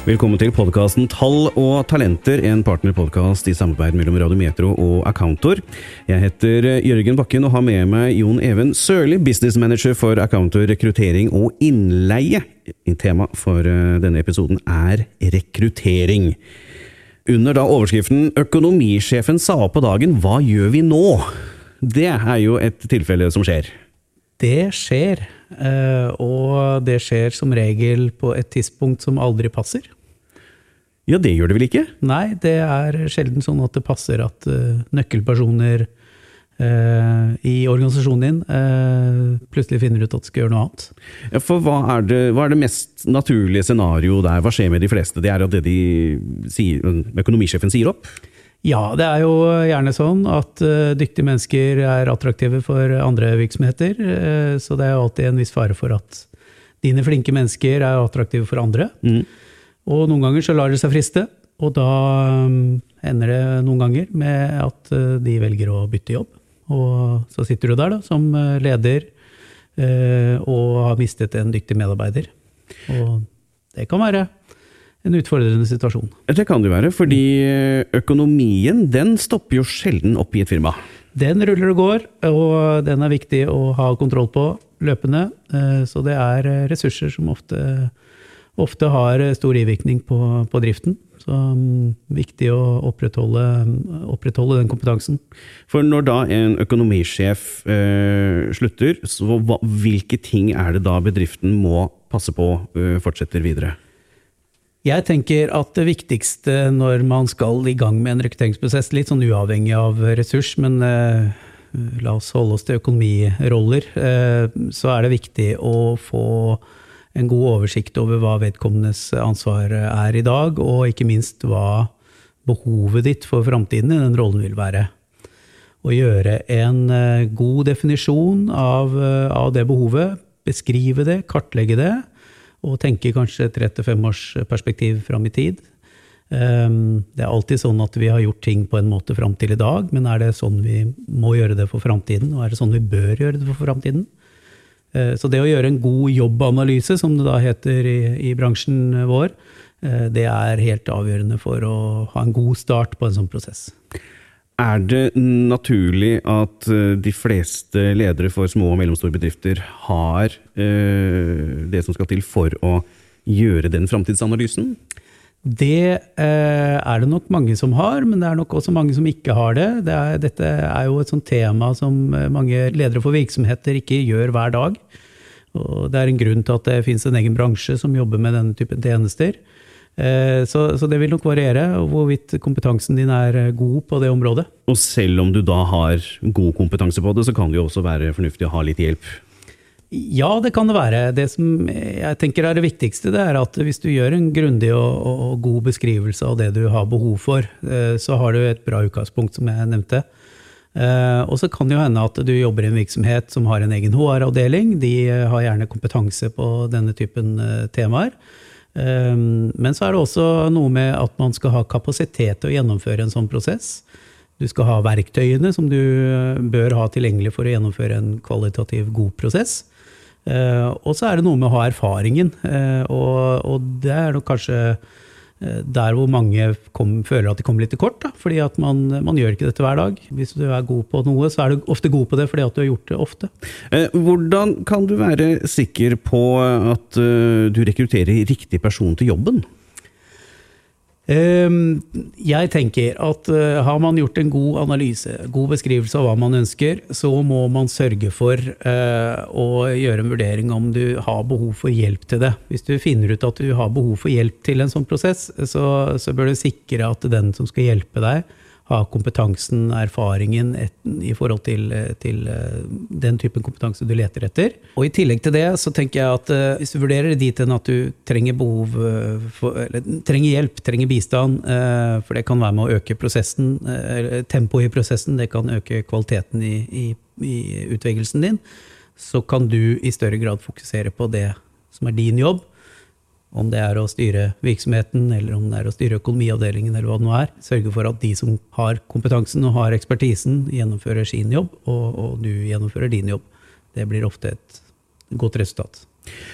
Velkommen til podkasten Tall og talenter, en partnerpodkast i samarbeid mellom Radio Metro og Accountor. Jeg heter Jørgen Bakken og har med meg Jon Even Sørli, business manager for Accountor rekruttering og innleie. Tema for eh, denne episoden er rekruttering. Under da overskriften 'Økonomisjefen sa opp på dagen, hva gjør vi nå?' Det er jo et tilfelle som skjer. Det skjer, eh, og det skjer som regel på et tidspunkt som aldri passer. Ja, det gjør det vel ikke? Nei, det er sjelden sånn at det passer at uh, nøkkelpersoner uh, i organisasjonen din plutselig finner ut at de skal gjøre noe annet. Ja, for hva er, det, hva er det mest naturlige scenarioet der? Hva skjer med de fleste? Det er at det de sier, økonomisjefen sier opp? Ja, det er jo gjerne sånn at dyktige mennesker er attraktive for andre virksomheter. så det er jo alltid en viss fare for at dine flinke mennesker er attraktive for andre. Mm. Og noen ganger så lar det seg friste, og da um, ender det noen ganger med at de velger å bytte jobb. Og så sitter du der da, som leder og har mistet en dyktig medarbeider. Og det kan være en utfordrende situasjon. Det kan det være, fordi økonomien den stopper jo sjelden opp i et firma. Den ruller og går, og den er viktig å ha kontroll på løpende. Så det er ressurser som ofte ofte har stor ivirkning på, på driften. Så um, viktig å opprettholde, opprettholde, den kompetansen. For når da en økonomisjef eh, slutter, så hva, hvilke ting er det da bedriften må passe på eh, fortsetter videre? Jeg tenker at det viktigste når man skal i gang med en rekrutteringsprosess, litt sånn uavhengig av ressurs, men eh, la oss holde oss til økonomiroller, eh, så er det viktig å få en god oversikt over hva vedkommendes ansvar er i dag, og ikke minst hva behovet ditt for framtiden i den rollen vil være. Å gjøre en eh, god definisjon av, eh, av det behovet, beskrive det, kartlegge det, og tenke kanskje tre til fem års perspektiv fram i tid. Ehm, det er alltid sånn at vi har gjort ting på en måte fram til i dag, men er det sånn vi må gjøre det for framtiden, og er det sånn vi bør gjøre det for framtiden? Eh, så det å gjøre en god jobbanalyse, som det da heter i, i bransjen vår, eh, det er helt avgjørende for å ha en god start på en sånn prosess. Er det naturlig at eh, de fleste ledere for små og mellomstore bedrifter har det som skal til for å gjøre den framtidsanalysen? Det eh, er det nok mange som har, men det er nok også mange som ikke har det. det er, dette er jo et sånt tema som eh, mange ledere for virksomheter ikke gjør hver dag. Og det er en grunn til at det finnes en egen bransje som jobber med denne typen tjenester. Eh, så, så, det vil nok variere hvorvidt kompetansen din er eh, god på det området. Og selv om du da har god kompetanse på det, så kan det jo også være fornuftig å ha litt hjelp ja, det kan det være. Det som jeg tenker er det viktigste, det er at hvis du gjør en grundig og, og, god beskrivelse av det du har behov for, eh, så har du et bra utgangspunkt, som jeg nevnte. Og så kan det jo hende at du jobber i en virksomhet som har en egen HR-avdeling. De har gjerne kompetanse på denne typen temaer. Men så er det også noe med at man skal ha kapasitet til å gjennomføre en sånn prosess. Du skal ha verktøyene som du bør ha tilgjengelig for å gjennomføre en kvalitativ god prosess. Eh, og så er det noe med å ha erfaringen, eh, og, det er nok kanskje eh, der hvor mange kom, føler at de kommer litt til kort. Da, fordi at man, man, gjør ikke dette hver dag. Hvis du er god på noe, så er du ofte god på det fordi at du har gjort det ofte. Hvordan kan du være sikker på at du rekrutterer riktig person til jobben? Ehm, jeg tenker at eh, har man gjort en god analyse, god beskrivelse av hva man ønsker, så må man sørge for eh, å gjøre en vurdering om du har behov for hjelp til det. Hvis du finner ut at du har behov for hjelp til en sånn prosess, så, så bør du sikre at den som skal hjelpe deg, ha kompetansen, erfaringen et, i forhold til, til, eh, den typen kompetanse du leter etter. Og I tillegg til det så tenker jeg at uh, hvis du vurderer det dit hen at du trenger, behov for, eller, trenger hjelp, trenger bistand, uh, for det kan være med å øke prosessen, tempoet i prosessen, det kan øke kvaliteten i, i, i utvelgelsen din, så kan du i større grad fokusere på det som er din jobb, om det er å styre virksomheten, eller om det er å styre økonomiavdelingen, eller hva det nå er. Sørge for at de som har kompetansen og har ekspertisen, gjennomfører sin jobb, og, og du gjennomfører din jobb. Det blir ofte et godt resultat.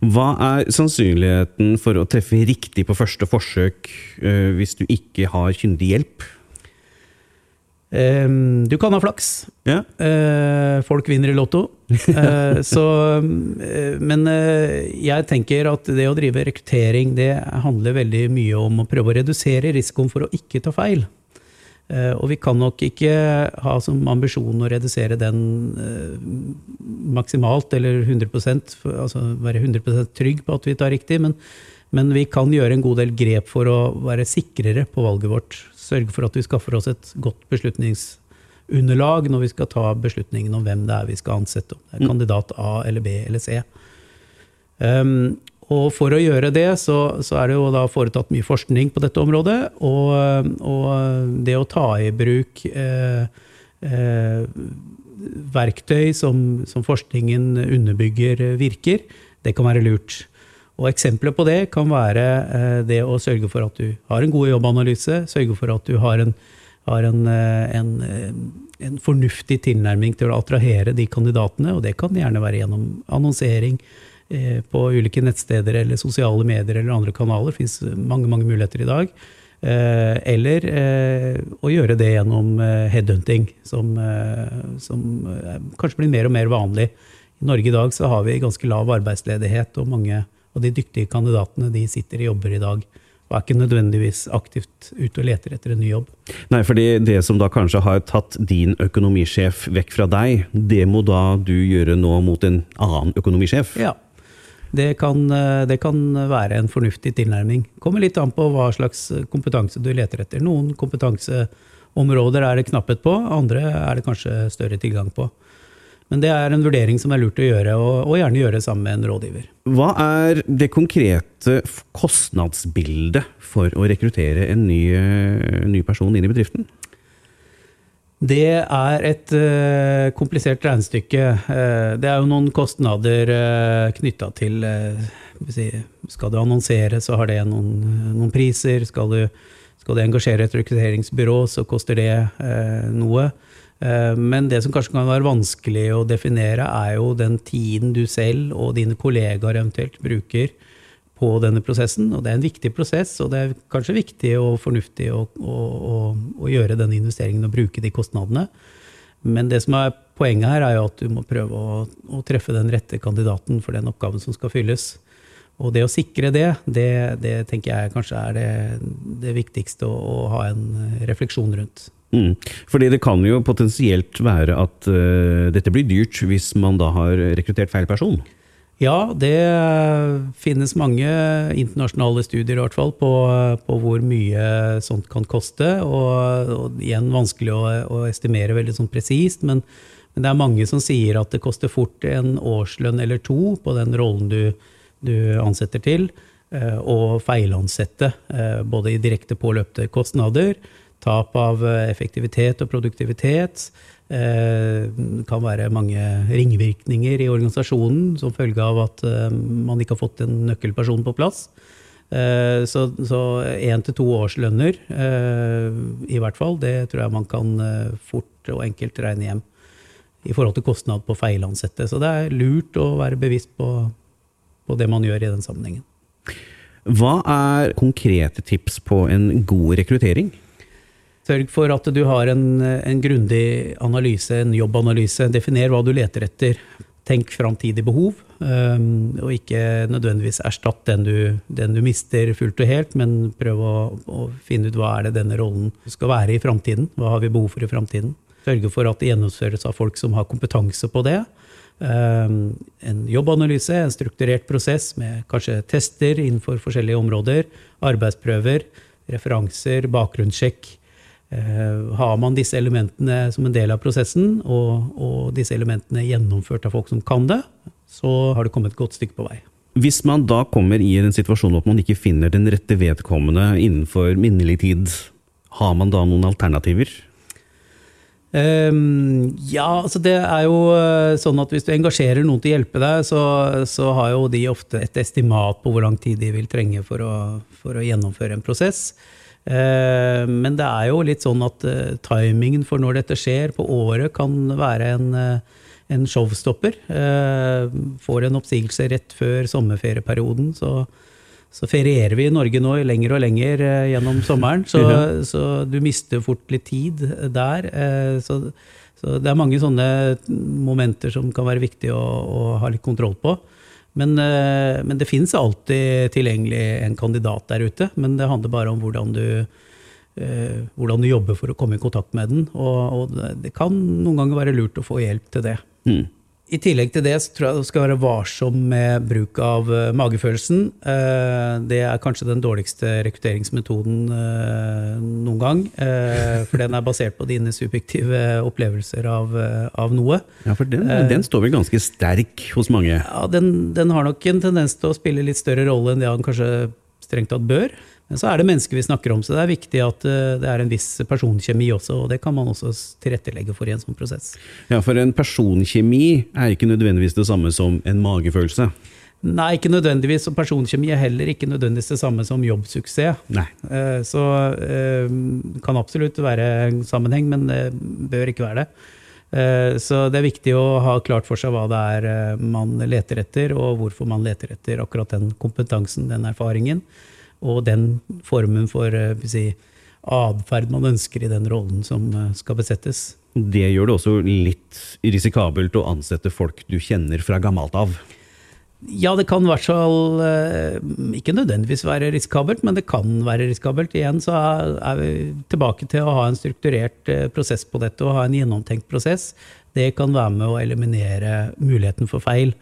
Hva er sannsynligheten for å treffe riktig på første forsøk uh, hvis du ikke har kyndig hjelp? Um, du kan ha flaks. Ja. Uh, folk vinner i Lotto. Uh, så, men jeg tenker at det å drive rekruttering, det handler veldig mye om å prøve å redusere risikoen for å ikke ta feil. Eh, og vi kan nok ikke ha som ambisjon å redusere den eh, maksimalt, eller 100% altså være 100% trygg på at vi tar riktig, men, men, vi kan gjøre en god del grep for å være sikrere på valget vårt. Sørge for at vi skaffer oss et godt beslutningsunderlag når vi skal ta beslutningen om hvem det er vi skal ansette. Om det er mm. kandidat A eller B eller C. Um, og for å gjøre det, så, så, er det jo da foretatt mye forskning på dette området. Og, og det å ta i bruk eh, eh, verktøy som, som, forskningen underbygger virker, det kan være lurt. Og Eksempler på det kan være eh, det å sørge for at du har en god jobbanalyse, sørge for at du har en, har en, eh, en, eh, en fornuftig tilnærming til å attrahere de kandidatene. Og det kan gjerne være gjennom annonsering på ulike nettsteder eller sosiale medier eller andre kanaler. Det fins mange, mange muligheter i dag. Eller å gjøre det gjennom headhunting, som, som kanskje blir mer og mer vanlig. I Norge i dag så har vi ganske lav arbeidsledighet, og mange av de dyktige kandidatene de sitter i jobber i dag og er ikke nødvendigvis aktivt ute og leter etter en ny jobb. Nei, fordi det som da kanskje har tatt din økonomisjef vekk fra deg, det må da du gjøre nå mot en annen økonomisjef? Ja, det kan, eh, det kan, være en fornuftig tilnærming. Kommer litt an på hva slags kompetanse du leter etter. Noen kompetanseområder er det knapphet på, andre er det kanskje større tilgang på. Men det er en vurdering som er lurt å gjøre, og, og gjerne gjøre sammen med en rådgiver. Hva er det konkrete kostnadsbildet for å rekruttere en ny, en ny person inn i bedriften? Det er et uh, komplisert regnestykke. Uh, det er jo noen kostnader uh, knytta til si, Skal du annonsere, så har det noen, noen priser. Skal du, skal du, engasjere et rekrutteringsbyrå, så koster det noe. Men det som kanskje kan være vanskelig å definere, er jo den tiden du selv og dine kollegaer eventuelt bruker på denne prosessen. Og det er en viktig prosess, og det er kanskje viktig og fornuftig å, å, å, å gjøre denne investeringen og bruke de kostnadene. Men det som er poenget her, er jo at du må prøve å, treffe den rette kandidaten for den oppgaven som skal fylles. Og det å sikre det, det, det tenker jeg kanskje er det, det viktigste å, å, ha en refleksjon rundt. Mm. Fordi det kan jo potensielt være at uh, dette blir dyrt hvis man da har rekruttert feil person? Ja, det finnes mange internasjonale studier i hvert fall på, på hvor mye sånt kan koste. Og, og igjen vanskelig å, å, estimere veldig sånn presist, men, men, det er mange som sier at det koster fort en årslønn eller to på den rollen du, du ansetter til, eh, å feilansette. Eh, både i direkte påløpte kostnader, tap av effektivitet og produktivitet det eh, kan være mange ringvirkninger i organisasjonen som følge av at eh, man ikke har fått en nøkkelperson på plass. Eh, så én til to årslønner, i hvert fall, det tror jeg man kan fort og enkelt regne hjem i forhold til kostnad på feilansatte. Så det er lurt å være bevisst på, på det man gjør i den sammenhengen. Hva er konkrete tips på en god rekruttering? Sørg for at du har en, en grundig analyse, en jobbanalyse. Definer hva du leter etter. Tenk framtidig behov, um, og ikke nødvendigvis erstatt den du, den du, mister fullt og helt, men prøv å, å, finne ut hva er det denne rollen skal være i framtiden. Hva har vi behov for i framtiden? Sørge for at det gjennomføres av folk som har kompetanse på det. Um, en jobbanalyse, en strukturert prosess med kanskje tester innenfor forskjellige områder, arbeidsprøver, referanser, bakgrunnssjekk har man disse elementene som en del av prosessen, og, og, disse elementene gjennomført av folk som kan det, så har det kommet et godt stykke på vei. Hvis man da kommer i en situasjon hvor man ikke finner den rette vedkommende innenfor minnelig tid, har man da noen alternativer? Um, ja, altså det er jo eh, sånn at hvis du engasjerer noen til å hjelpe deg, så, så har jo de ofte et estimat på hvor lang tid de vil trenge for å, for å gjennomføre en prosess. Eh, men det er jo litt sånn at eh, timingen for når dette skjer på året, kan være en, eh, en showstopper. Får en oppsigelse rett før sommerferieperioden, så, så ferierer vi i Norge nå lenger og lenger gjennom sommeren. Så, så du mister fort litt tid der. Så, så, det er mange sånne momenter som kan være viktig å, å ha litt kontroll på. Men, eh, men, det finnes alltid tilgjengelig en kandidat der ute. Men det handler bare om hvordan du, eh, hvordan du jobber for å komme i kontakt med den. Og, og, det kan noen ganger være lurt å få hjelp til det. Mm. I tillegg til det så tror jeg du skal være varsom med bruk av uh, magefølelsen. Uh, det er kanskje den dårligste rekrutteringsmetoden uh, noen gang. for den er basert på dine subjektive opplevelser av, av noe. Ja, for den, den, står vel ganske sterk hos mange? Ja, den, den har nok en tendens til å spille litt større rolle enn det han kanskje strengt tatt bør. Men så er det mennesker vi snakker om, så det er viktig at eh, det er en viss personkjemi også. Og det kan man også tilrettelegge for i en sånn prosess. Ja, For en personkjemi er ikke nødvendigvis det samme som en magefølelse? Nei, ikke nødvendigvis. Og personkjemi er heller ikke nødvendigvis det samme som jobbsuksess. Nei. Eh, så det eh, kan absolutt være en sammenheng, men det bør ikke være det. Så det er viktig å ha klart for seg hva det er man leter etter, og hvorfor man leter etter akkurat den kompetansen, den erfaringen og den formen for eh, si, atferd man ønsker i den rollen som eh, skal besettes. Det gjør det også litt risikabelt å ansette folk du kjenner fra gammelt av? Ja, det kan i hvert fall eh, ikke nødvendigvis være risikabelt, men det kan være risikabelt. Igjen så er vi tilbake til å ha en strukturert prosess på dette og ha en gjennomtenkt prosess. Det kan være med å eliminere muligheten for feil.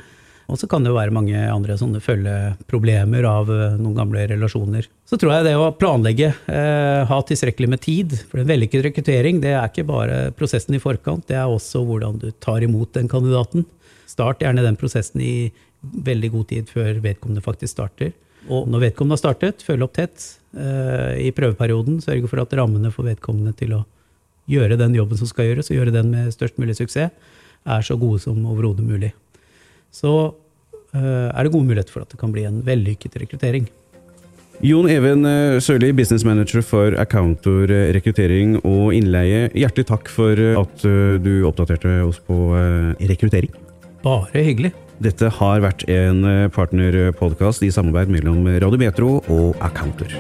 Og så kan det jo være mange andre sånne følgeproblemer av eh, noen gamle relasjoner. Så tror jeg det å planlegge, eh, ha tilstrekkelig med tid For en vellykket rekruttering det er ikke bare prosessen i forkant, det er også hvordan du tar imot den kandidaten. Start gjerne den prosessen i veldig god tid før vedkommende faktisk starter. Og når vedkommende har startet, følg opp tett eh, i prøveperioden. Sørge for at rammene for vedkommende til å gjøre den jobben som skal gjøres, og gjøre den med størst mulig suksess, er så gode som overhodet mulig så eh, er det gode muligheter for at det kan bli en vellykket rekruttering. Jon Even eh, Sørli, business manager for Accountor eh, rekruttering og innleie. Hjertelig takk for at du oppdaterte oss på rekruttering. Bare hyggelig. Dette har vært en partnerpodkast i samarbeid mellom Radio Metro og Accountor.